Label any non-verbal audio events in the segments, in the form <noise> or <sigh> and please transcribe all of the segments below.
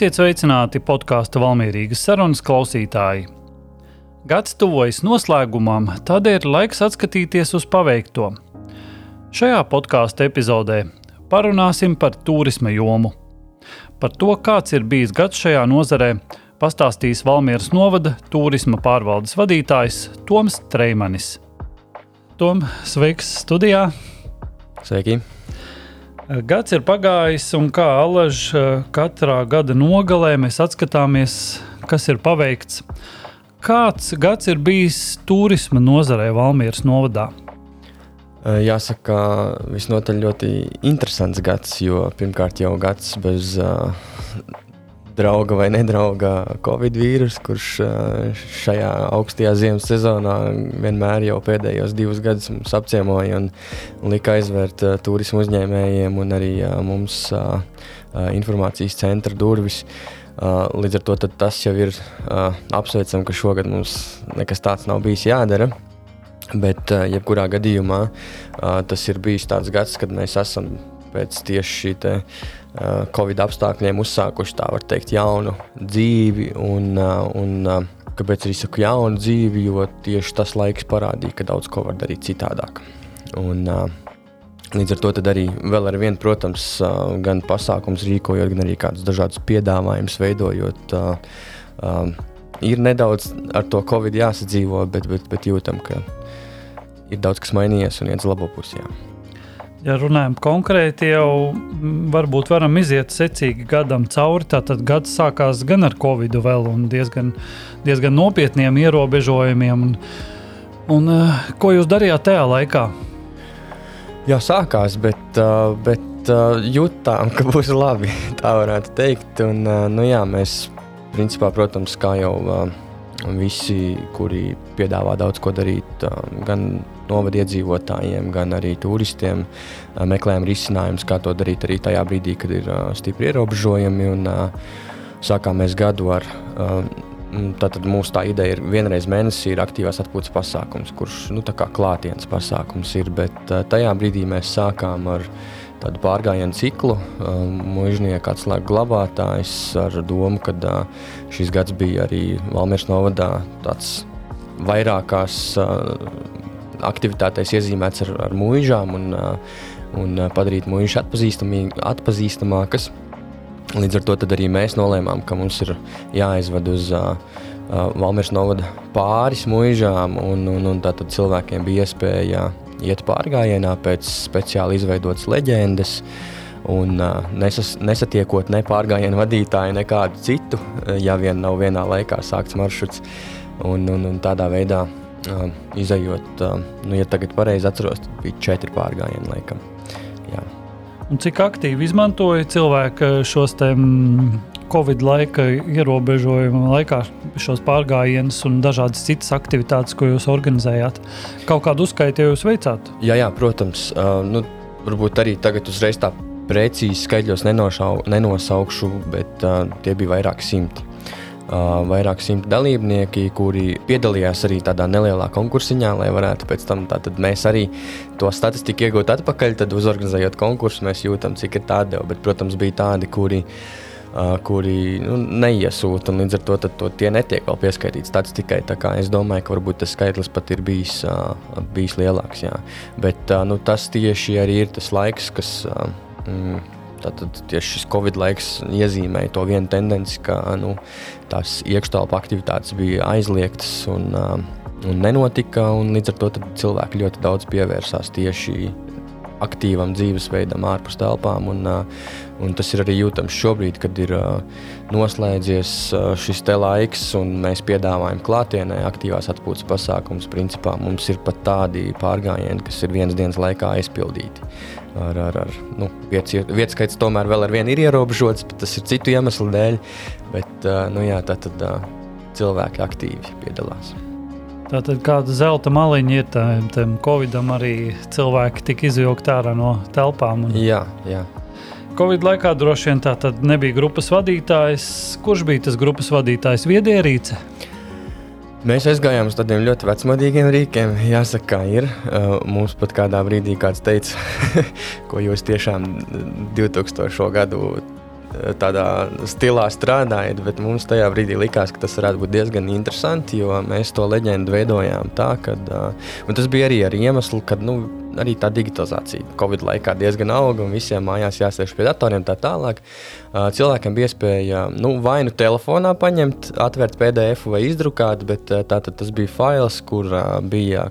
Esiet sveicināti podkāstu Valmīrīgas sarunas klausītāji. Gads tuvojas noslēgumam, tādēļ ir laiks atskatīties uz paveikto. Šajā podkāstu epizodē parunāsim par turisma jomu. Par to, kāds ir bijis gads šajā nozarē, pastāstīs Valmieras novada turisma pārvaldes vadītājs Toms Treimanis. Tom, sveiks studijā! Sveiki! Gads ir pagājis, un kā alaž katrā gada nogalē mēs atskatāmies, kas ir paveikts. Kāds gads ir bijis turisma nozarē Valmieras novadā? Jāsaka, visnotaļ ļoti interesants gads, jo pirmkārt jau gads bez uh, drauga vai nedrauga Covid vīrusu, kurš šajā augstajā ziemas sezonā vienmēr jau pēdējos divus gadus mums apciemoja un, un lika aizvērt turismu uzņēmējiem un arī mums informācijas centra durvis. Līdz ar to tas jau ir apsveicami, ka šogad mums nekas tāds nav bijis jādara. Bet, jebkurā gadījumā, tas ir bijis tāds gads, kad mēs esam pēc tieši šī te, uh, Covid apstākļiem uzsākuši tā var teikt jaunu dzīvi. Un, uh, un, uh, kāpēc arī saku jaunu dzīvi? Jo tieši tas laiks parādīja, ka daudz ko var darīt citādāk. Un, uh, līdz ar to arī vēl ar vienu, protams, uh, gan pasākums rīkojot, gan arī kādus dažādus piedāvājumus veidojot. Uh, uh, Ir nedaudz ar to covid jāsadzīvo, bet, bet, bet jūtam, ka ir daudz kas mainījies un iet uz labo pusi. Jā. Ja runājam konkrēti, jau varbūt varam iziet secīgi gadam cauri. Tātad gads sākās gan ar covid vēl un diezgan, diezgan nopietniem ierobežojumiem. Un, un, uh, ko jūs darījāt tajā laikā? Jā, sākās, bet, uh, bet uh, jutām, ka būs labi. <laughs> Tā varētu teikt. Un, nu, jā, mēs, principā, protams, kā jau visi, kuri piedāvā daudz ko darīt, gan novada iedzīvotājiem, gan arī turistiem. Meklējam risinājumus, kā to darīt arī tajā brīdī, kad ir stipri ierobežojumi. Un, sākām mēs gadu ar. Tātad mūsu tā ideja ir vienreiz mēnesī ir aktīvās atpūtas pasākums, kurš nu, kā klātienes pasākums ir. Bet tajā brīdī mēs sākām ar tādu pārgājienu ciklu. Mūžnieka atslēga glabātājs ar domu, ka šis gads bija arī Valmieras novadā tāds vairākās aktivitātēs iezīmēts ar, ar mūžām un, un padarīt mūžus atpazīstamākas. Līdz ar to arī mēs nolēmām, ka mums ir jāizved uz uh, Valmīras novada pāris mūžām, un, un, un tātad cilvēkiem bija iespēja iet pārgājienā pēc speciāli izveidotas leģendas. Un, uh, nesas, nesatiekot ne pārgājienu vadītāju, nekādu citu, ja vien nav vienā laikā sākts maršruts. Un, un, un tādā veidā uh, izējot, uh, nu, ja tagad pareizi atceros, tad bija četri pārgājieni laikam. Jā. Un cik aktīvi izmantoja cilvēki šos te Covid laika ierobežojumu laikā šos pārgājienus un dažādas citas aktivitātes, ko jūs organizējāt? Kaut kādu uzskaitu jūs veicāt? Jā, jā protams. Uh, nu, varbūt arī tagad uzreiz tā precīzi skaidros nenosaukšu, bet uh, tie bija vairāki simti vairāk simt dalībnieki, kuri piedalījās arī tādā nelielā konkursiņā, lai varētu pēc tam mēs arī to statistiku iegūt atpakaļ. Tad, uzorganizējot konkursu, mēs jūtam, cik ir tā deva. Bet, protams, bija tādi, kuri. Kuri nu, neiesūta, un līdz ar to, to tie netiek vēl pieskaitīti statistikai. Es domāju, ka varbūt tas skaitlis pat ir bijis, bijis lielāks. Jā. Bet nu, tas tieši arī ir tas laiks, kas. Mm, Tātad tieši šis Covid laiks iezīmēja to vienu tendenci, ka nu, tās iekštelpu aktivitātes bija aizliegtas un, un nenotika. Un līdz ar to cilvēki ļoti daudz pievērsās tieši aktīvam dzīvesveidam ārpus telpām. Un, un tas ir arī jūtams šobrīd, kad ir noslēdzies šis te laiks, un mēs piedāvājam klātienē aktīvās atpūtas pasākumus. Principā mums ir pat tādi pārgājieni, kas ir vienas dienas laikā aizpildīti. Ar, ar, ar, nu, vietas skaits tomēr vēl ar vienu ir ierobežots, bet tas ir citu iemeslu dēļ. Bet, nu, jā, tā tad cilvēki aktīvi piedalās. Tātad kāda zelta maliņa ir tam, tam Covidam, arī cilvēki tika izvilkti ārā no telpām. Un... Jā, jā. Covid laikā droši vien tā nebija grupas vadītājs. Kurš bija tas grupas vadītājs? Viedierīce? Mēs aizgājām uz tādiem ļoti vecmodīgiem rīkiem. Jāsaka, kā ir. Mums pat kādā brīdī kāds teica, <laughs> ko jūs tiešām 2000. gadu tādā stilā strādājat, bet mums tajā brīdī likās, ka tas varētu būt diezgan interesanti, jo mēs to leģendu veidojām tā, ka tas bija arī ar iemeslu, ka nu, arī tā digitalizācija Covid laikā diezgan auga un visiem mājās jāsēž pie datoriem tā tālāk. Cilvēkiem bija iespēja nu, vai nu telefonā paņemt, atvērt PDF vai izdrukāt, bet tātad tas bija fails, kur bija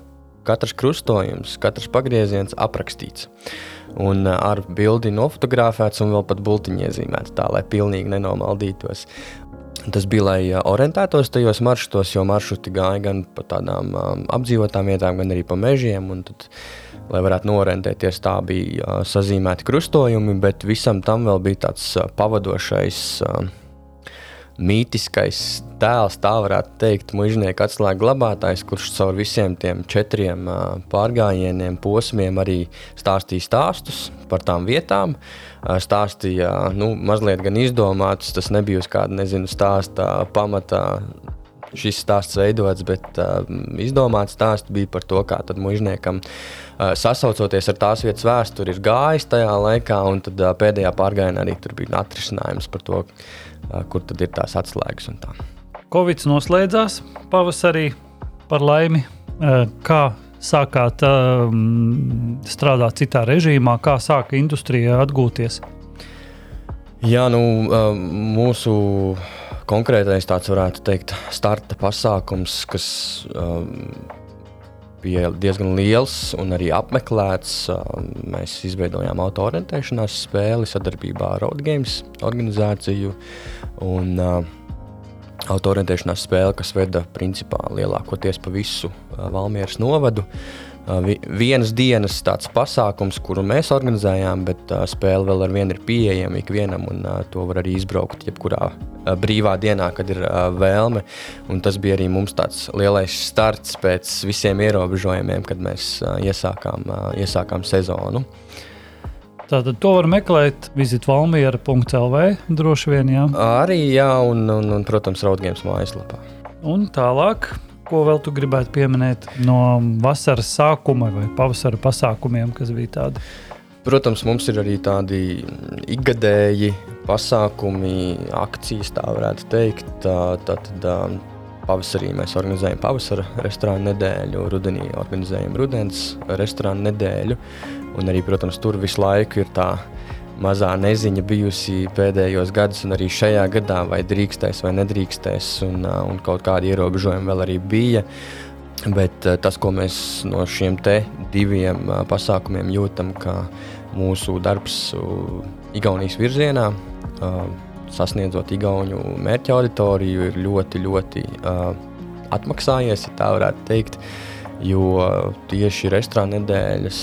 katrs krustojums, katrs pagrieziens aprakstīts. Un ar bildi nofotografēts un vēl pat bultiņi iezīmēts tā, lai pilnīgi nenomaldītos. Tas bija, lai orientētos tajos maršrutos, jo maršruti gāja gan pa tādām um, apdzīvotām vietām, gan arī pa mežiem. Tad, lai varētu norentēties, tā bija uh, sazīmēti krustojumi, bet visam tam vēl bija tāds uh, pavadošais. Uh, mītiskais tēls, tā varētu teikt, mužnieka atslēga glabātājs, kurš caur visiem tiem četriem pārgājieniem, posmiem arī stāstīja stāstus par tām vietām. Stāstīja nu, mazliet gan izdomātus, tas nebija uz kāda nezinu, stāsta pamatā. Šis stāsts veidots, bet uh, izdomāts stāsts bija par to, kā mužniekam uh, sasaucoties ar tās vietas vēsturi ir gājis tajā laikā, un tad uh, pēdējā pārgājienā arī tur bija atrisinājums par to, uh, kur tad ir tās atslēgas. Covid noslēdzās pavasarī par laimi. Kā sākāt strādāt citā režīmā, kā sāka industrija atgūties? Jā, nu, mūsu konkrētais tāds varētu teikt, starta pasākums, kas bija diezgan liels un arī apmeklēts. Mēs izveidojām auto-orientēšanās spēli sadarbībā ar Roadgames organizāciju. Un, uh, Auto-orientēšanās spēle, kas veda principā lielākoties pa visu uh, Valmieras novadu. Uh, vienas dienas tāds pasākums, kuru mēs organizējām, bet spēle vēl ar vienu ir pieejama ikvienam, un to var arī izbraukt jebkurā brīvā dienā, kad ir vēlme. Un tas bija arī mums tāds lielais starts pēc visiem ierobežojumiem, kad mēs iesākām, iesākām sezonu. Tātad to var meklēt vizitvalmiera.lv droši vien, jā? Arī, jā, un, un, un protams, Raudgiems mājaslapā. Un tālāk Ko vēl tu gribētu pieminēt no vasaras sākuma vai pavasara pasākumiem, kas bija tādi? Protams, mums ir arī tādi ikgadēji pasākumi, akcijas, tā varētu teikt. Tad pavasarī mēs organizējam pavasara restorānu nedēļu, rudenī organizējam rudens restorānu nedēļu. Un arī, protams, tur visu laiku ir tā mazā neziņa bijusi pēdējos gados, un arī šajā gadā, vai drīkstēs vai nedrīkstēs, un, un kaut kādi ierobežojumi vēl arī bija. Bet tas, ko mēs no šiem diviem pasākumiem jūtam, ka mūsu darbs Igaunijas virzienā, sasniedzot Igaunu mērķa auditoriju, ir ļoti, ļoti atmaksājies, ja tā varētu teikt. Jo tieši restorāna nedēļas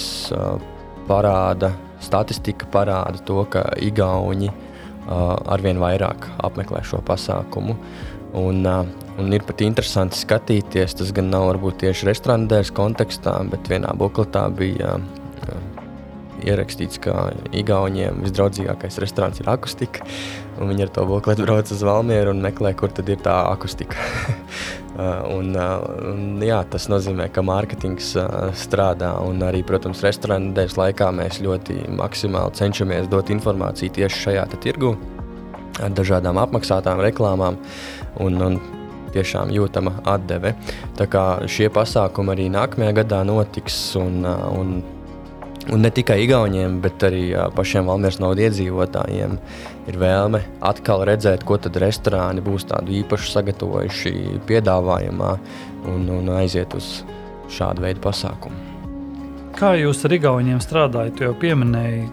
parāda statistika parāda to, ka Igauni uh, arvien vairāk apmeklē šo pasākumu. Un, uh, un ir pat interesanti skatīties, tas gan nav varbūt tieši restorāna dēļas kontekstā, bet vienā bukletā bija uh, ierakstīts, ka Igauniem visdraudzīgākais restorāns ir akustika. Viņi ar to bukletu brauc uz Valmieru un meklē, kur tad ir tā akustika. <laughs> Uh, un, uh, un, jā, tas nozīmē, ka mārketings uh, strādā. Un arī, protams, restorāna nedēļas laikā mēs ļoti maksimāli cenšamies dot informāciju tieši šajā tirgu ar dažādām apmaksātām reklāmām. Un, un tiešām jūtama atdeve. Tā kā šie pasākumi arī nākamajā gadā notiks. Un, un, un ne tikai Igauniem, bet arī pašiem Valmieras naudas iedzīvotājiem ir vēlme atkal redzēt, ko tad restorāni būs tādu īpašu sagatavojuši piedāvājumā un, un aiziet uz šādu veidu pasākumu. Kā jūs ar Igauniem strādājat? Jau pieminēju,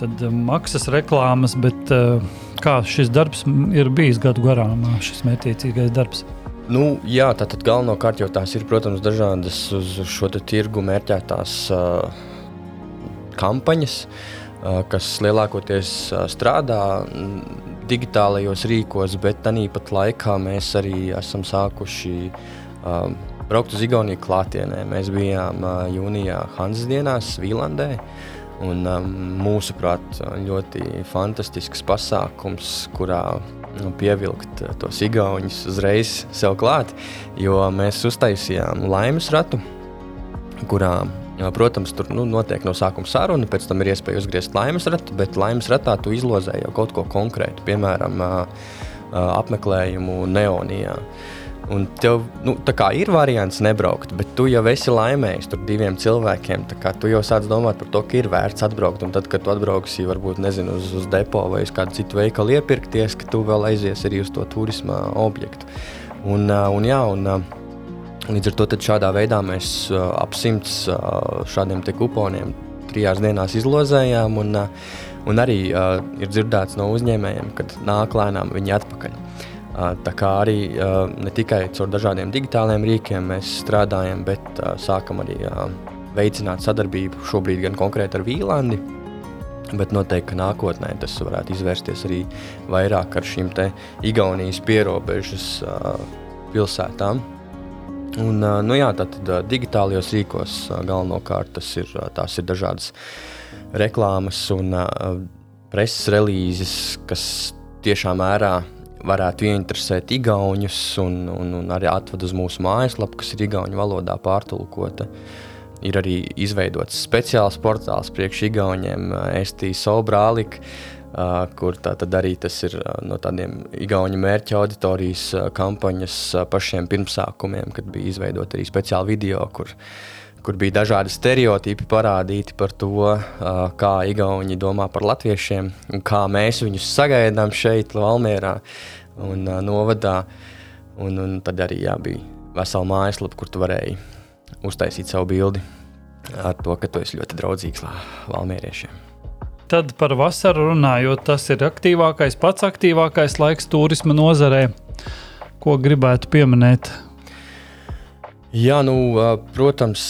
tad um, maksas reklāmas, bet uh, kā šis darbs ir bijis gadu garām, šis mētiecīgais darbs? Nu, jā, tātad galvenokārt jau tās ir, protams, dažādas uz šo tirgu mērķētās uh, kampaņas. Kas lielākoties strādā digitālajos rīkos, bet tāpat laikā mēs arī esam sākuši braukt uz Igauniju klātienē. Mēs bijām jūnijā Hanzas dienās Vīlandē. Un, um, mūsuprāt, ļoti fantastisks pasākums, kurā nu, pievilkt tos igauņus uzreiz sev klāt, jo mēs uztaisījām laimes ratu, kurā Protams, tur nu, notiek no sākuma saruna, pēc tam ir iespēja uzgriezt laimes ratu, bet laimes ratā tu izlozē jau kaut ko konkrētu, piemēram, apmeklējumu Neonijā. Un tev nu, ir variants nebraukt, bet tu jau esi laimējis tur diviem cilvēkiem. Tu jau sāc domāt par to, ka ir vērts atbraukt. Un tad, kad tu atbrauksi, varbūt nezinu, uz, uz depo vai uz kādu citu veikalu iepirkties, ka tu vēl aizies arī uz to turisma objektu. Un, un, jā, un, Līdz ar to šādā veidā mēs uh, ap simts uh, šādiem kuponiem trijās dienās izlozējām. Un, uh, un arī uh, ir dzirdēts no uzņēmējiem, ka nāk lēnām viņi atpakaļ. Uh, tā kā arī uh, ne tikai caur dažādiem digitāliem rīkiem mēs strādājam, bet uh, sākam arī uh, veicināt sadarbību šobrīd gan konkrēti ar Vīlandi. Bet noteikti, ka nākotnē tas varētu izvērsties arī vairāk ar šīm Igaunijas pierobežas uh, pilsētām, Un, nu jā, tātad digitālajos rīkos galvenokārt tas ir, tās ir dažādas reklāmas un preses relīzes, kas tiešā mērā varētu ieinteresēt igauņus un, un, un arī atved uz mūsu mājaslapu, kas ir igauņu valodā pārtulkota. Ir arī izveidots speciāls portāls priekš igauņiem, Estija Sobrālika, Uh, kur arī tas ir uh, no tādiem igauņu mērķa auditorijas uh, kampaņas pašiem pirmsākumiem, kad bija izveidota arī speciāla video, kur, kur bija dažādi stereotipi parādīti par to, kā igauni domā par latviešiem un kā mēs viņus sagaidām šeit, Valmjerā un Novadā. Un, un tad arī jā, bija vesela mājaslapa, kur tu varēji uztaisīt savu bildi ar to, ka tu esi ļoti draudzīgs Valmjeriešiem. Tad par vasaru runājot, tas ir aktīvākais, pats aktīvākais laiks turisma nozarē. Ko gribētu pieminēt? Jā, nu, protams,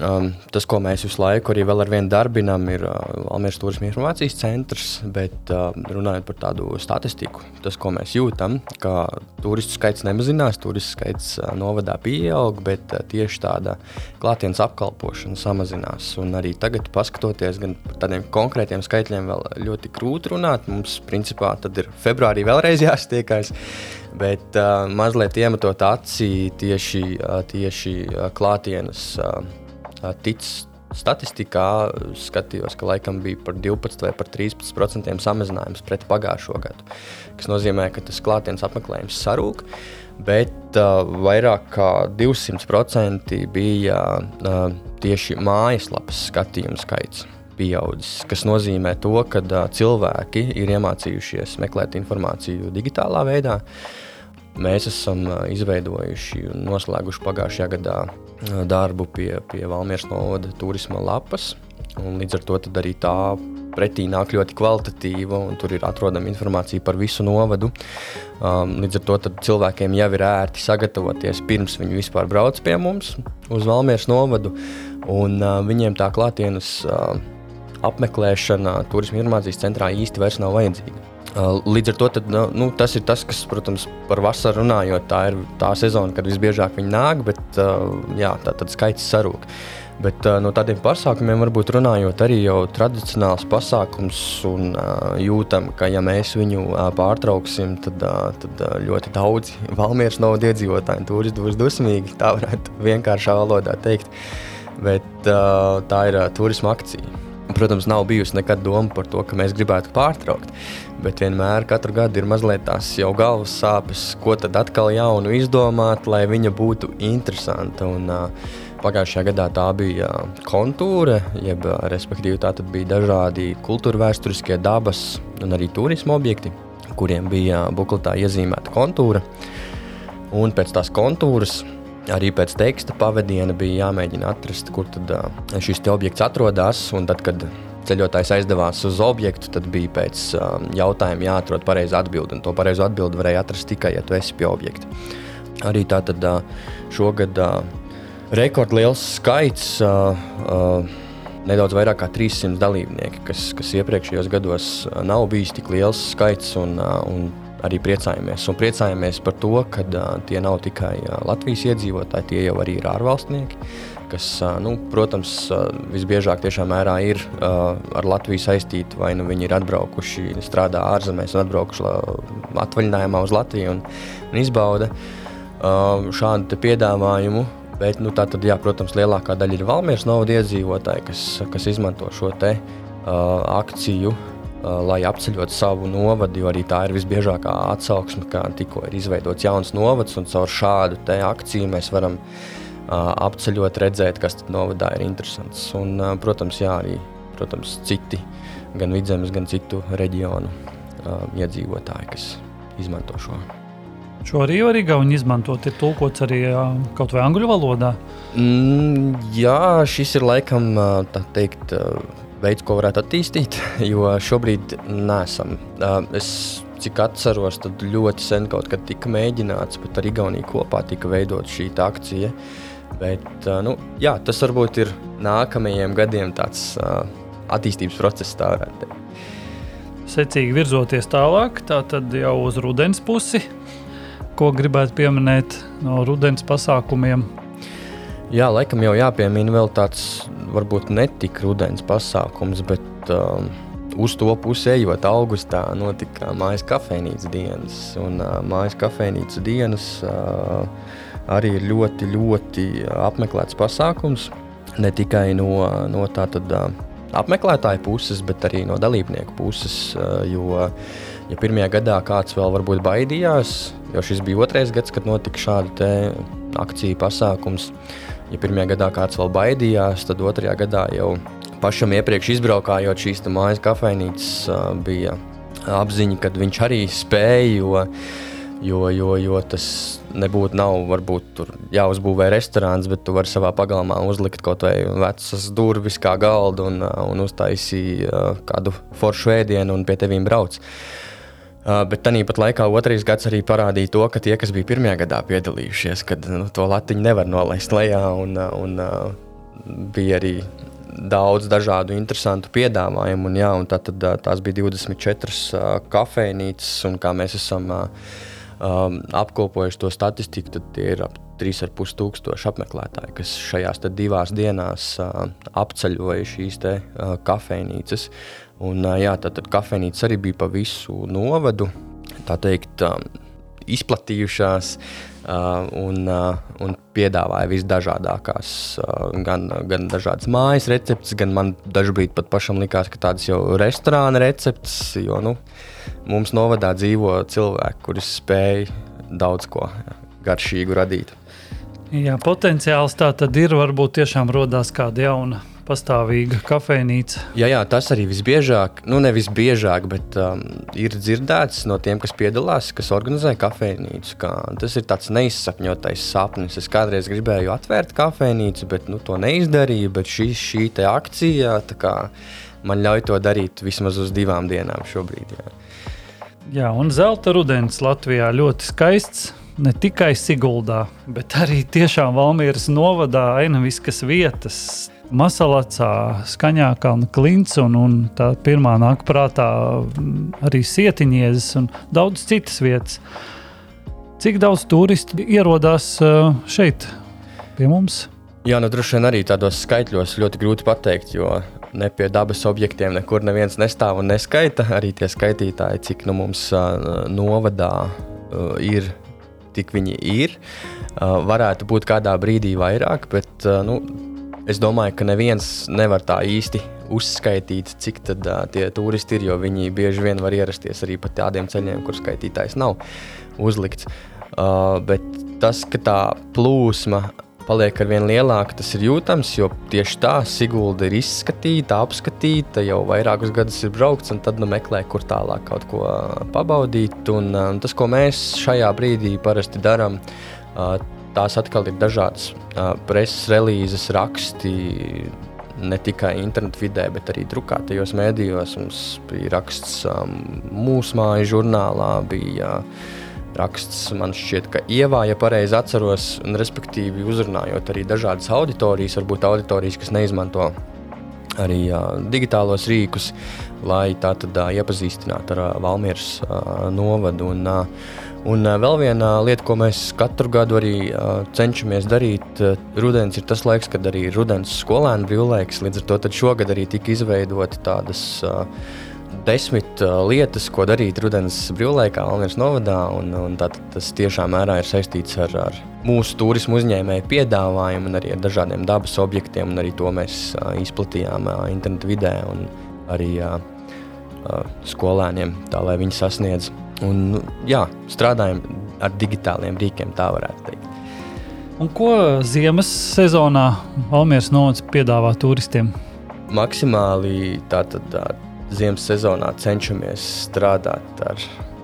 Um, tas, ko mēs visu laiku arī vēl ar vienu darbinām, ir uh, Almīras turisma informācijas centrs. Bet uh, runājot par tādu statistiku, tas, ko mēs jūtam, ka turistu skaits nemazinās, turistu skaits uh, novadā pieaug, bet uh, tieši tāda klātienes apkalpošana samazinās. Un arī tagad, paskatoties gan par tādiem konkrētiem skaitļiem, vēl ļoti grūti runāt. Mums, principā, tad ir februārī vēlreiz <laughs> jāstiekās. Bet uh, mazliet iemetot acī tieši, uh, tieši uh, klātienes uh, tic statistikā skatījos, ka laikam bija par 12 vai par 13% samazinājums pret pagājušo gadu. Tas nozīmē, ka tas klātienes apmeklējums sarūk, bet uh, vairāk kā 200% bija uh, tieši mājaslapas skatījumu skaits. Pieaudzis, kas nozīmē to, ka uh, cilvēki ir iemācījušies meklēt informāciju digitālā veidā. Mēs esam uh, izveidojuši un noslēguši pagājušajā gadā darbu pie, pie Valmieras novada turisma lapas. Līdz ar to arī tā pretī nāk ļoti kvalitatīva, un tur ir atrodama informācija par visu novadu. Um, līdz ar to cilvēkiem jau ir ērti sagatavoties pirms viņi vispār brauc pie mums uz Valmieras novadu. Un, uh, viņiem tā klātienes uh, apmeklēšana turisma informācijas centrā īsti vairs nav vajadzīga. Līdz ar to tad, nu, nu, tas ir tas, kas, protams, par vasaru runājot, tā ir tā sezona, kad visbiežāk viņi nāk, bet jā, tā tad skaits sarūk. Bet no tādiem pasākumiem, varbūt runājot, arī jau tradicionāls pasākums, un uh, jūtam, ka ja mēs viņu uh, pārtrauksim, tad, uh, tad uh, ļoti daudzi <laughs> valmieras novada iedzīvotāji turisti būs dusmīgi, tā varētu vienkāršā valodā teikt. Bet uh, tā ir uh, turisma akcija. Protams, nav bijusi nekad doma par to, ka mēs gribētu pārtraukt. Bet vienmēr katru gadu ir mazliet tās jau galvas sāpes, ko tad atkal jaunu izdomāt, lai viņa būtu interesanta. Un, uh, Pagājušajā gadā tā bija kontūra, jeb respektīvi tā bija dažādi kultūra vēsturiskie dabas un arī turisma objekti, kuriem bija bukletā iezīmēta kontūra. Un pēc tās kontūras Arī pēc teksta pavadiena bija jāmēģina atrast, kur tad, uh, šis objekts atrodas. Tad, kad ceļotājs aizdevās uz objektu, tad bija pēc uh, jautājuma jāatrod pareizā atbilde. To pareizo atbildi varēja atrast tikai, ja tu esi pie objekta. Arī tā tad uh, šogad uh, rekordliels skaits. Uh, uh, Nedaudz vairāk kā 300 dalībnieki, kas, kas iepriekšējos gados nav bijis tik liels skaits. Un, un arī priecājamies. Un priecājamies par to, ka uh, tie nav tikai uh, Latvijas iedzīvotāji, tie jau arī ir ārvalstnieki, kas, uh, nu, protams, uh, visbiežāk tiešām mērā ir uh, ar Latviju saistīti, vai nu viņi ir atbraukuši, strādā ārzemēs un atbraukuši atvaļinājumā uz Latviju un, un izbauda uh, šādu piedāvājumu. Bet, nu, tā tad, jā, protams, lielākā daļa ir Valmieras novada iedzīvotāji, kas, kas izmanto šo te, uh, akciju, uh, lai apceļotu savu novadu, jo arī tā ir visbiežākā atsauksme, ka tikko ir izveidots jauns novads, un caur šādu akciju mēs varam uh, apceļot, redzēt, kas novadā ir interesants. Un, uh, protams, jā, arī protams, citi, gan vidzemes, gan citu reģionu iedzīvotāji, kas izmanto šo. Šo arī var igauni izmantot, ir tulkots arī kaut vai angļu valodā. Mm, jā, šis ir laikam tā teikt, veids, ko varētu attīstīt, <laughs> jo šobrīd nesam. Es cik atceros, tad ļoti sen kaut kad tika mēģināts, bet ar Igauniju kopā tika veidot šī akcija. Bet, nu, jā, tas varbūt ir nākamajiem gadiem tāds attīstības process, tā varētu teikt. Secīgi virzoties tālāk, tā tad jau uz rudens pusi ko gribētu pieminēt no rudens pasākumiem? Jā, laikam jau jāpiemina vēl tāds varbūt netik rudens pasākums, bet um, uz to pusi ejot augustā notika mājas kafejnīcas dienas. Un uh, mājas kafejnīcas dienas uh, arī ir ļoti, ļoti apmeklēts pasākums. Ne tikai no, no tātad, uh, apmeklētāju puses, bet arī no dalībnieku puses. Uh, jo, ja pirmajā gadā kāds vēl varbūt baidījās, Jo šis bija otrais gads, kad notika šāda akcija pasākums. Ja pirmajā gadā kāds vēl baidījās, tad otrajā gadā jau pašam iepriekš izbraukājot šīs mājas kafejnīcas, bija apziņa, ka viņš arī spēja. Jo, jo, jo, jo tas nebūtu nav, varbūt jāuzbūvē restorāns, bet tu vari savā pagalmā uzlikt kaut vai vecas durvis kā galdu un, un uztaisīt kādu foršu ēdienu un pie tevīm brauc. Uh, Uh, bet tā pat laikā otrais gads arī parādīja to, ka tie, kas bija pirmajā gadā piedalījušies, kad nu, to latiņu nevar nolaist lejā, un, un uh, bija arī daudz dažādu interesantu piedāvājumu. Un, jā, un tā, tad, tās bija 24 uh, kafejnīcas, un kā mēs esam uh, um, apkopojuši to statistiku, tad tie ir ap 3,5 tūkstoši apmeklētāji, kas šajās divās dienās uh, apceļoja šīs te, uh, kafejnīcas. Un, jā, tad, tad kafejnīca arī bija pa visu novadu, tā teikt, izplatījušās un, un piedāvāja visdažādākās, gan, gan dažādas mājas receptes, gan man dažkārt pat pašam likās, ka tādas jau restorāna receptes, jo nu, mums novadā dzīvo cilvēki, kuri spēj daudz ko garšīgu radīt. Jā, potenciāls tā tad ir. Varbūt tiešām radās kāda jauna pastāvīga kafejnīca. Jā, jā, tas arī visbiežāk, nu nevis biežāk, bet um, ir dzirdēts no tiem, kas piedalās, kas organizē kafejnīcu. Tas ir tāds neizsapņotais sapnis. Es kādreiz gribēju atvērt kafejnīcu, bet nu, to neizdarīju. Bet šī, šī akcija kā, man ļauj to darīt vismaz uz divām dienām šobrīd. Jā, jā un zelta rudens Latvijā ļoti skaists ne tikai Siguldā, bet arī tiešām Valmīras novadā, Ainaviskas vietas. Masalacā, Skaņākā un Klints, un, un tā pirmā nāk prātā arī Sietiņiezes un daudz citas vietas. Cik daudz turistu ierodās uh, šeit pie mums? Jā, nu droši vien arī tādos skaitļos ļoti grūti pateikt, jo ne pie dabas objektiem nekur neviens nestāv un neskaita. Arī tie skaitītāji, cik nu mums novadā ir, tik viņi ir. Varētu būt kādā brīdī vairāk, bet nu, Es domāju, ka neviens nevar tā īsti uzskaitīt, cik tad, uh, tie turisti ir, jo viņi bieži vien var ierasties arī pa tādiem ceļiem, kur skaitītājs nav uzlikts. Uh, bet tas, ka tā plūsma paliek ar vien lielāka, tas ir jūtams, jo tieši tā Sigulda ir izskatīta, apskatīta, jau vairākus gadus ir braukts, un tad nu, meklē, kur tālāk kaut ko pabaudīt. Un, uh, tas, ko mēs šajā brīdī parasti darām, tās atkal ir dažādas uh, preses relīzes, raksti. Ne tikai internetu vidē, bet arī drukātajos mēdījos. Mums bija raksts um, mūsu mājas žurnālā, bija uh, raksts man šķiet, ka Ievā, ja pareizi atceros, un respektīvi uzrunājot arī dažādas auditorijas, varbūt auditorijas, kas neizmanto arī uh, digitālos rīkus, lai tā tad uh, iepazīstinātu ar uh, Valmieras uh, novadu. Un, uh, Un vēl viena lieta, ko mēs katru gadu arī cenšamies darīt, rudens ir tas laiks, kad arī rudens skolēnu brīvlaiks. Līdz ar to šogad arī tika izveidoti tādas desmit lietas, ko darīt rudens brīvlaikā Almīras novadā. Un, un tā, tas tiešā mērā ir saistīts ar, ar mūsu turismu uzņēmēju piedāvājumu un arī ar dažādiem dabas objektiem. Arī to mēs izplatījām internetu vidē un arī uh, skolēniem, tā lai viņi sasniedz. Un, nu, jā, strādājam ar digitāliem rīkiem, tā varētu teikt. Un ko ziemas sezonā Almīras novads piedāvā turistiem? Maksimāli tātad. Tā, ziemas sezonā cenšamies strādāt ar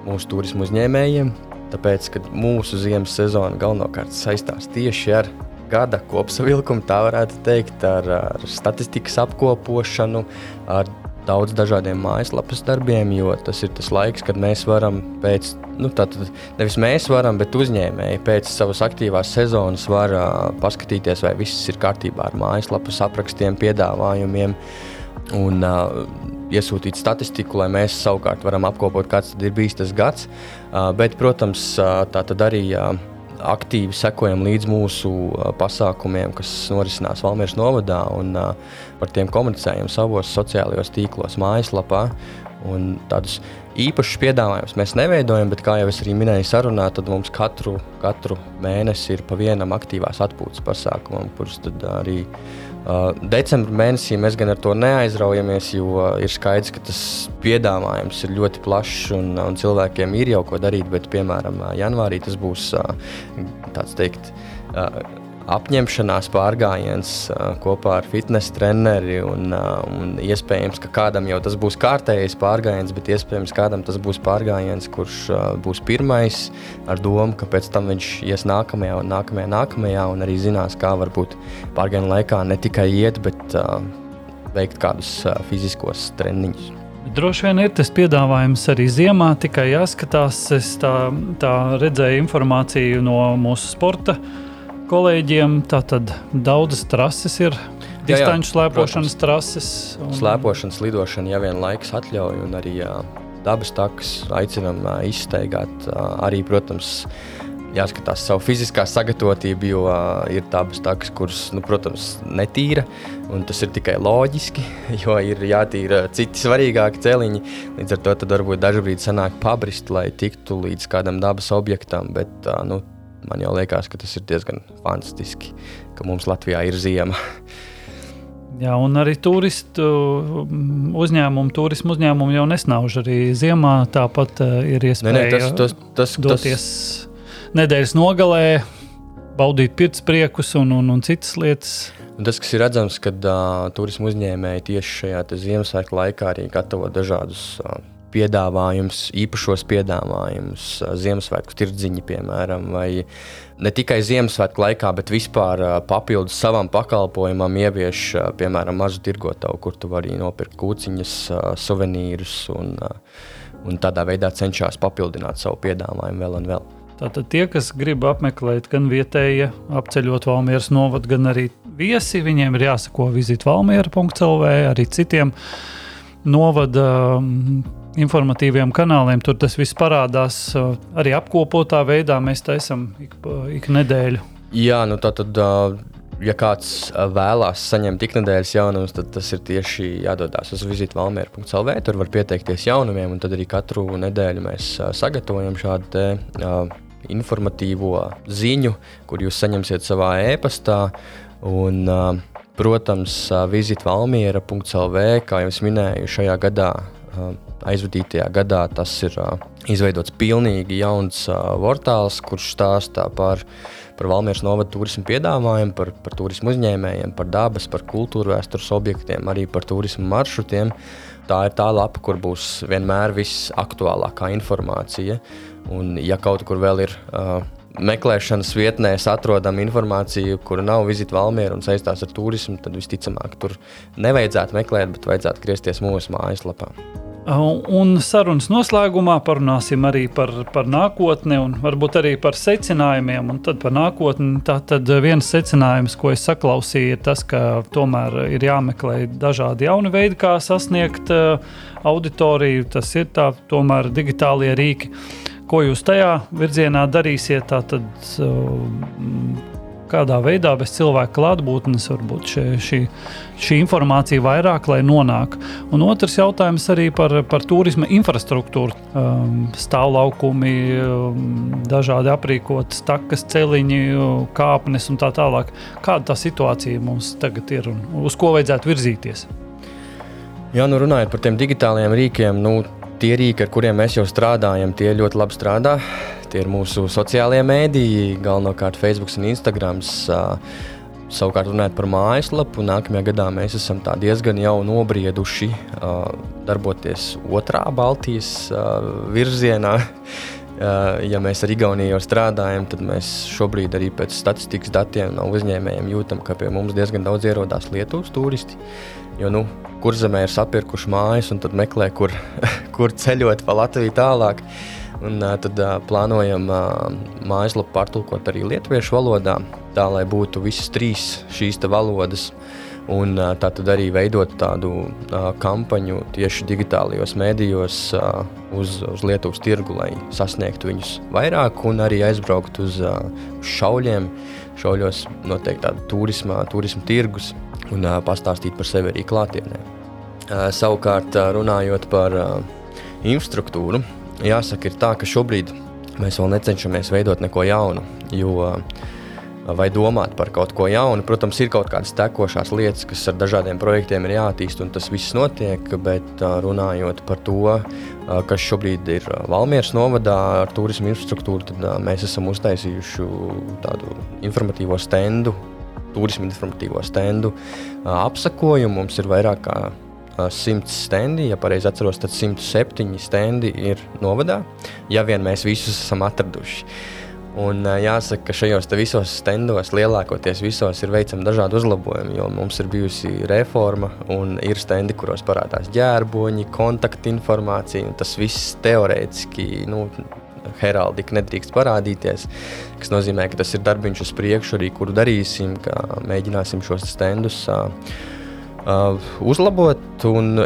mūsu turismu uzņēmējiem, tāpēc, ka mūsu ziemas sezona galvenokārt saistās tieši ar gada kopsavilkumu, tā varētu teikt, ar, ar statistikas apkopošanu, ar daudz dažādiem mājaslapas darbiem, jo tas ir tas laiks, kad mēs varam pēc, nu, tātad nevis mēs varam, bet uzņēmēji pēc savas aktīvās sezonas var uh, paskatīties, vai viss ir kārtībā ar mājaslapas aprakstiem, piedāvājumiem. Un, uh, iesūtīt statistiku, lai mēs savukārt varam apkopot, kāds ir bijis tas gads. Bet, protams, tā tad arī aktīvi sekojam līdz mūsu pasākumiem, kas norisinās Valmieras novadā, un par tiem komunicējam savos sociālajos tīklos, mājaslapā. Un tādus īpašus piedāvājumus mēs neveidojam, bet, kā jau es arī minēju, sarunā, tad mums katru, katru mēnesi ir pa vienam aktīvās atpūtas pasākumam, kurus arī Uh, decembrī mēnesī mēs gan ar to neaizraujamies, jo ir skaidrs, ka tas piedāvājums ir ļoti plašs un, un cilvēkiem ir jau ko darīt. Bet, piemēram, janvārī tas būs uh, tāds teikt. Uh, apņemšanās pārgājiens kopā ar fitnes treneri. Un, un iespējams, ka kādam jau tas būs kārtējs pārgājiens, bet iespējams, kādam tas būs pārgājiens, kurš būs pirmais ar domu, ka pēc tam viņš ies nākamajā un nākamajā, nākamajā un arī zinās, kā varbūt pārgājienu laikā ne tikai iet, bet uh, veikt kādus uh, fiziskos treniņus. Droši vien ir tas piedāvājums arī ziemā, tikai jāskatās. Es tā, tā redzēju informāciju no mūsu sporta uh, kolēģiem. Tātad daudzas trases ir. Distanču slēpošanas trases. Un... Slēpošanas lidošana, ja vien laiks atļauj, un arī jā, dabas takas aicinām izsteigāt. Arī, protams, jāskatās savu fiziskā sagatavotību, jo uh, ir tādas takas, kuras, nu, protams, netīra. Tas ir tikai loģiski, <laughs> jo ir jātīra citi svarīgāki celiņi. Līdz ar to varbūt dažkārt sanāk pabrist, lai tiktu līdz kādam dabas objektam. Bet, uh, nu, man jau liekas, ka tas ir diezgan fantastiski, ka mums Latvijā ir ziema. Jā, un arī turistu mm, uzņēmumu, turismu uzņēmumu jau nesnauž arī ziemā. Tāpat uh, ir iespēja ne, ne, tas, tas, tas, doties tas... nedēļas nogalē, baudīt pirtspriekus un, un, un citas lietas. Un tas, kas ir redzams, kad uh, turismu uzņēmēji tieši šajā Ziemassvētku laikā arī gatavo dažādus uh, piedāvājums, īpašos piedāvājumus, Ziemassvētku tirdziņi, piemēram, vai ne tikai Ziemassvētku laikā, bet vispār papildus savam pakalpojumam ievieš, piemēram, mazu tirgotavu, kur tu vari nopirkt kūciņas, suvenīrus un, un tādā veidā cenšas papildināt savu piedāvājumu vēl un vēl. Tātad tie, kas grib apmeklēt gan vietējie, apceļot Valmieras novadu, gan arī viesi, viņiem ir jāsako vizīt valmiera.lv, arī citiem novada informatīviem kanāliem. Tur tas viss parādās arī apkopotā veidā. Mēs taisām ik, ik nedēļu. Jā, nu tā tad. Ja kāds vēlās saņemt ikdienas jaunumus, tad tas ir tieši jādodas uz vizīti valmiera.cl. Tur var pieteikties jaunumiem, un tad arī katru nedēļu mēs sagatavojam šādu te, uh, informatīvo ziņu, kur jūs saņemsiet savā e-pastā. Un, uh, protams, vizīte valmiera.cl. kā jau minēju, šajā gadā uh, aizvadītajā gadā tas ir uh, izveidots pilnīgi jauns uh, portāls, kurš stāsta par, par Valmieras novada turismu piedāvājumu, par, par turismu uzņēmējiem, par dabas, par kultūra vēstures objektiem, arī par turismu maršrutiem. Tā ir tā lapa, kur būs vienmēr visaktuālākā informācija. Un, ja kaut kur vēl ir uh, meklēšanas vietnēs atrodam informāciju, kura nav vizita Valmiera un saistās ar turismu, tad visticamāk tur nevajadzētu meklēt, bet vajadzētu griezties mūsu mājaslapā. Un sarunas noslēgumā parunāsim arī par, par nākotni un varbūt arī par secinājumiem. Un tad par nākotni. Tad viens secinājums, ko es saklausīju, ir tas, ka tomēr ir jāmeklē dažādi jauni veidi, kā sasniegt auditoriju. Tas ir tā, tomēr digitālie rīki. Ko jūs tajā virzienā darīsiet? Tātad, kādā veidā bez cilvēka klātbūtnes varbūt šie, šī, šī informācija vairāk, lai nonāk. Un otrs jautājums arī par, par turisma infrastruktūru. Um, stāvlaukumi, um, dažādi aprīkotas takas, celiņi, kāpnes un tā tālāk. Kāda tā situācija mums tagad ir un uz ko vajadzētu virzīties? Jā, nu runājot par tiem digitālajiem rīkiem, nu, tie rīki, ar kuriem mēs jau strādājam, tie ļoti labi strādā. Tie ir mūsu sociālie mēdīji, galvenokārt Facebook un Instagram. Savukārt, runājot par mājaslapu, nākamajā gadā mēs esam diezgan jau nobrieduši darboties otrā Baltijas virzienā. Ja mēs ar Igauniju jau strādājam, tad mēs šobrīd arī pēc statistikas datiem no uzņēmējiem jūtam, ka pie mums diezgan daudz ierodās Lietuvas turisti. Jo nu, kurzemē ir sapirkuši mājas un tad meklē, kur, <laughs> kur ceļot pa Latviju tālāk. Un, uh, tad uh, plānojam uh, mājaslapu pārtulkot arī lietuviešu valodā, tā lai būtu visas trīs šīs valodas. Un uh, tā tad arī veidot tādu uh, kampaņu tieši digitālajos mēdījos uh, uz, uz Lietuvas tirgu, lai sasniegtu viņus vairāk un arī aizbraukt uz uh, šauļiem. Šauļos noteikti tāda turisma, turisma tirgus un uh, pastāstīt par sevi arī klātienē. Uh, savukārt, uh, runājot par uh, infrastruktūru, jāsaka, ir tā, ka šobrīd mēs vēl necenšamies veidot neko jaunu. Jo, vai domāt par kaut ko jaunu. Protams, ir kaut kādas tekošās lietas, kas ar dažādiem projektiem ir jāattīst, un tas viss notiek. Bet runājot par to, kas šobrīd ir Valmieras novadā ar turismu infrastruktūru, tad mēs esam uztaisījuši tādu informatīvo stendu, turismu informatīvo stendu apsakojumu. Mums ir vairāk kā 100 stendi, ja pareizi atceros, tad 107 stendi ir novadā, ja vien mēs visus esam atraduši. Un, jāsaka, ka šajos visos stendos lielākoties visos ir veicami dažādi uzlabojumi, jo mums ir bijusi reforma un ir stendi, kuros parādās ģērboņi, kontaktinformācija. Tas viss teorētiski nu, heraldika nedrīkst parādīties, kas nozīmē, ka tas ir darbiņš uz priekšu, arī kuru darīsim, kā mēģināsim šos stendus. Uh, uh, uzlabot.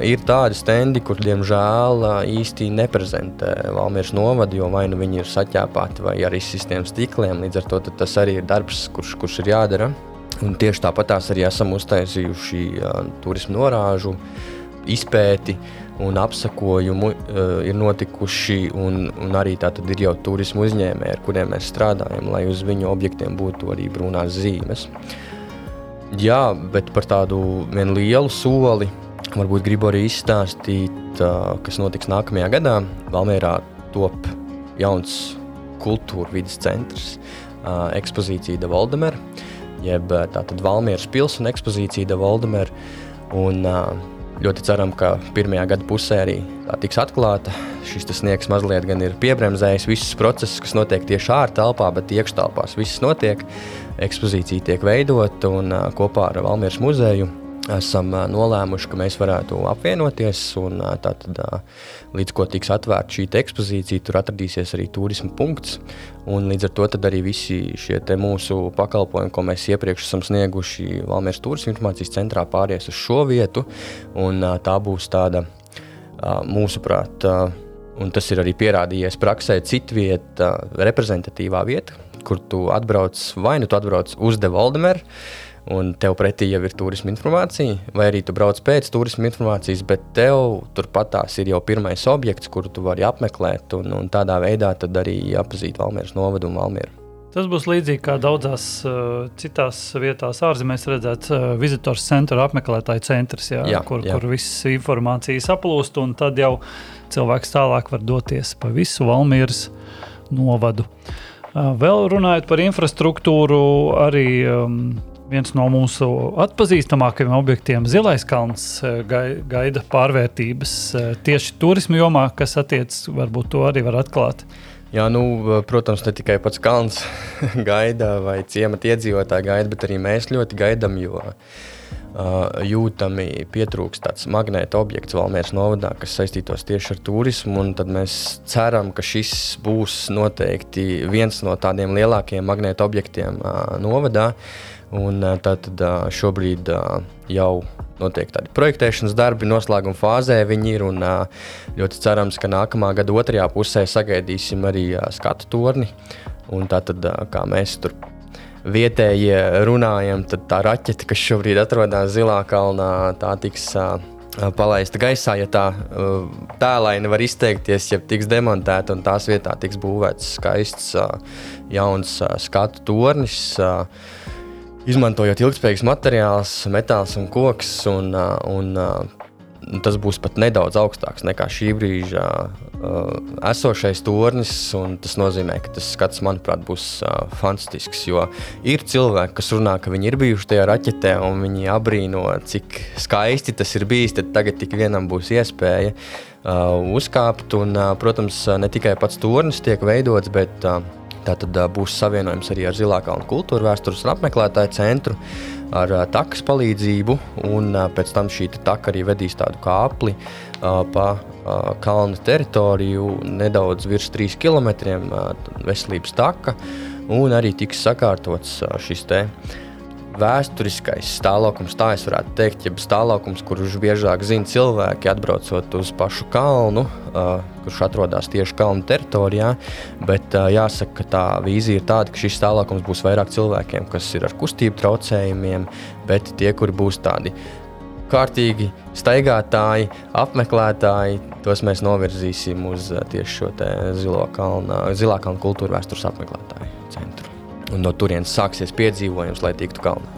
Ir tādi stendi, kur diemžēl uh, īsti neprezentē Valmīras novadu, jo vai nu viņi ir saķēpāti vai ar izsistiem stikliem. Līdz ar to tas arī ir darbs, kurš, kurš ir jādara. Un tieši tāpat arī esam uztaisījuši uh, turismu norāžu izpēti un apsakojumu uh, ir notikuši, un, un arī tātad ir jau turismu uzņēmēji, ar kuriem mēs strādājam, lai uz viņu objektiem būtu arī brūnās zīmes. Uh, Jā, bet par tādu lielu soli varbūt gribu arī izstāstīt, kas notiks nākamajā gadā. Valmērā top jauns kultūra vidas centrs, ekspozīcija De Valdemera, jeb tātad Valmieras pils un ekspozīcija De Valdemera. Un, ļoti ceram, ka pirmajā gada pusē arī tiks atklāta. Šis sniegs mazliet gan ir piebremzējis visus procesus, kas notiek tieši ārtelpā, bet iekštelpās viss notiek. Ekspozīcija tiek veidota un kopā ar Valmieras muzeju esam nolēmuši, ka mēs varētu apvienoties. Un, tātad, līdz ko tiks atvērta šī ekspozīcija, tur atradīsies arī turisma punkts. Un līdz ar to arī visi šie mūsu pakalpojumi, ko mēs iepriekš esam snieguši Valmieras turisma informācijas centrā, pāries uz šo vietu. Un, tā būs tāda mūsuprāt. Un tas ir arī pierādījies praksē, cita vieta, reprezentatīvā vieta, kur tu atbrauc, vai nu tu atbrauc uz De Valdemeru, un tev pretī jau ir turisma informācija, vai arī tu brauc pēc turisma informācijas, bet tev turpat tās ir jau pirmais objekts, kuru tu vari apmeklēt, un, un tādā veidā arī apzīt Valmieras novadu un Valmieru. Tas būs līdzīgi kā daudzās uh, citās vietās, ārzemēs redzēts uh, vizitors centra apmeklētāju centrs, jā, jā, kur, jā. kur viss informācija saplūst, un tad jau cilvēks tālāk var doties pa visu Valmieras novadu. Uh, Vēl runājot par infrastruktūru, arī um, viens no mūsu atpazīstamākajiem objektiem, Zilais kalns, gaida pārvērtības tieši turismu jomā, kas attiecas, varbūt to arī var atklāt. Jā, nu, protams, ne tikai pats kalns <laughs> gaida vai ciemata iedzīvotāji gaida, bet arī mēs ļoti gaidām, jo uh, jūtami pietrūkst tāds magnēta objekts Valmieras novadā, kas saistītos tieši ar turismu. Tad mēs ceram, ka šis būs noteikti viens no tādiem lielākajiem magnēta objektiem novadā. Un, tad šobrīd jau notiek tādi projektēšanas darbi, noslēguma fāzē viņi ir. Un, ļoti cerams, ka nākamā gada otrajā pusē sagaidīsim arī skatu torni. Un tā tad, kā mēs tur vietējie runājam, tad tā raķete, kas šobrīd atrodas Zilā kalnā, tā tiks palaista gaisā, ja tā tēlaini var izteikties, ja tiks demontēta un tās vietā tiks būvēts skaists jauns skatu tornis. Izmantojot ilgspējīgus materiālus, metāls un koks, un, un tas būs pat nedaudz augstāks nekā šī brīža uh, esošais tornis. Tas nozīmē, ka tas skats, manuprāt, būs uh, fantastisks. Jo ir cilvēki, kas runā, ka viņi ir bijuši tajā raķetē, un viņi abrīno, cik skaisti tas ir bijis. Tad tagad tik vienam būs iespēja uh, uzkāpt. Un, uh, protams, ne tikai pats tornis tiek veidots, bet uh, tā tad uh, būs savienojums arī ar Zilākā un kultūra vēstures un apmeklētāju centru. Uh, ar uh, takas palīdzību, un uh, pēc tam šī taka arī vedīs tādu kāpli uh, pa uh, kalnu teritoriju, nedaudz virs 3 km uh, veselības taka, un arī tiks sakārtots uh, šis te vēsturiskais stāvoklis, tā es varētu teikt, jeb stāvoklis, kurš biežāk zina cilvēki, atbraucot uz pašu kalnu, uh, kurš atrodas tieši kalnu teritorijā. Bet uh, jāsaka, ka tā vīzija ir tāda, ka šis stāvoklis būs vairāk cilvēkiem, kas ir ar kustību traucējumiem, bet tie, kuri būs tādi kārtīgi staigātāji, apmeklētāji, tos mēs novirzīsim uz tieši šo zilo kalnu, zilā kalnu kultūra vēstures apmeklētāju centru un no turienes sāksies piedzīvojums, lai tiktu kalnā.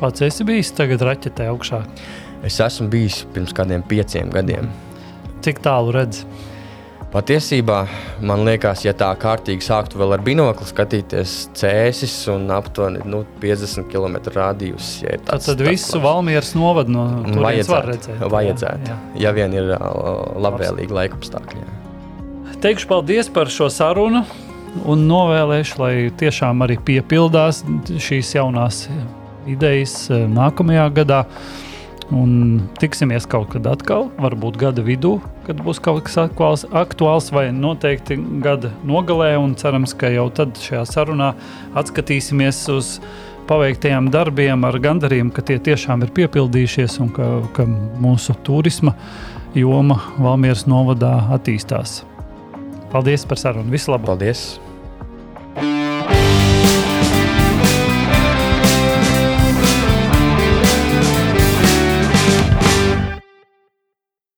Pats esi bijis tagad raķetē augšā? Es esmu bijis pirms kādiem pieciem gadiem. Cik tālu redzi? Patiesībā man liekas, ja tā kārtīgi sāktu vēl ar binokli skatīties cēsis un aptuveni nu, 50 km rādījus. Ja tāds, tad visu tāds, Valmieras novadu no turienes var redzēt. Vajadzētu, jā, jā. ja vien ir labvēlīgi laikapstākļi. Teikšu paldies par šo sarunu un novēlēšu, lai tiešām arī piepildās šīs jaunās idejas eh, nākamajā gadā. Un tiksimies kaut kad atkal, varbūt gada vidū, kad būs kaut kas aktuāls, aktuāls vai noteikti gada nogalē. Cerams, ka jau tad šajā sarunā atskatīsimies uz paveiktajiem darbiem ar gandarījumu, ka tie tiešām ir piepildījušies un ka, ka mūsu turisma joma Valmieras novadā attīstās. Paldies par sarunu. Visu labu! Paldies!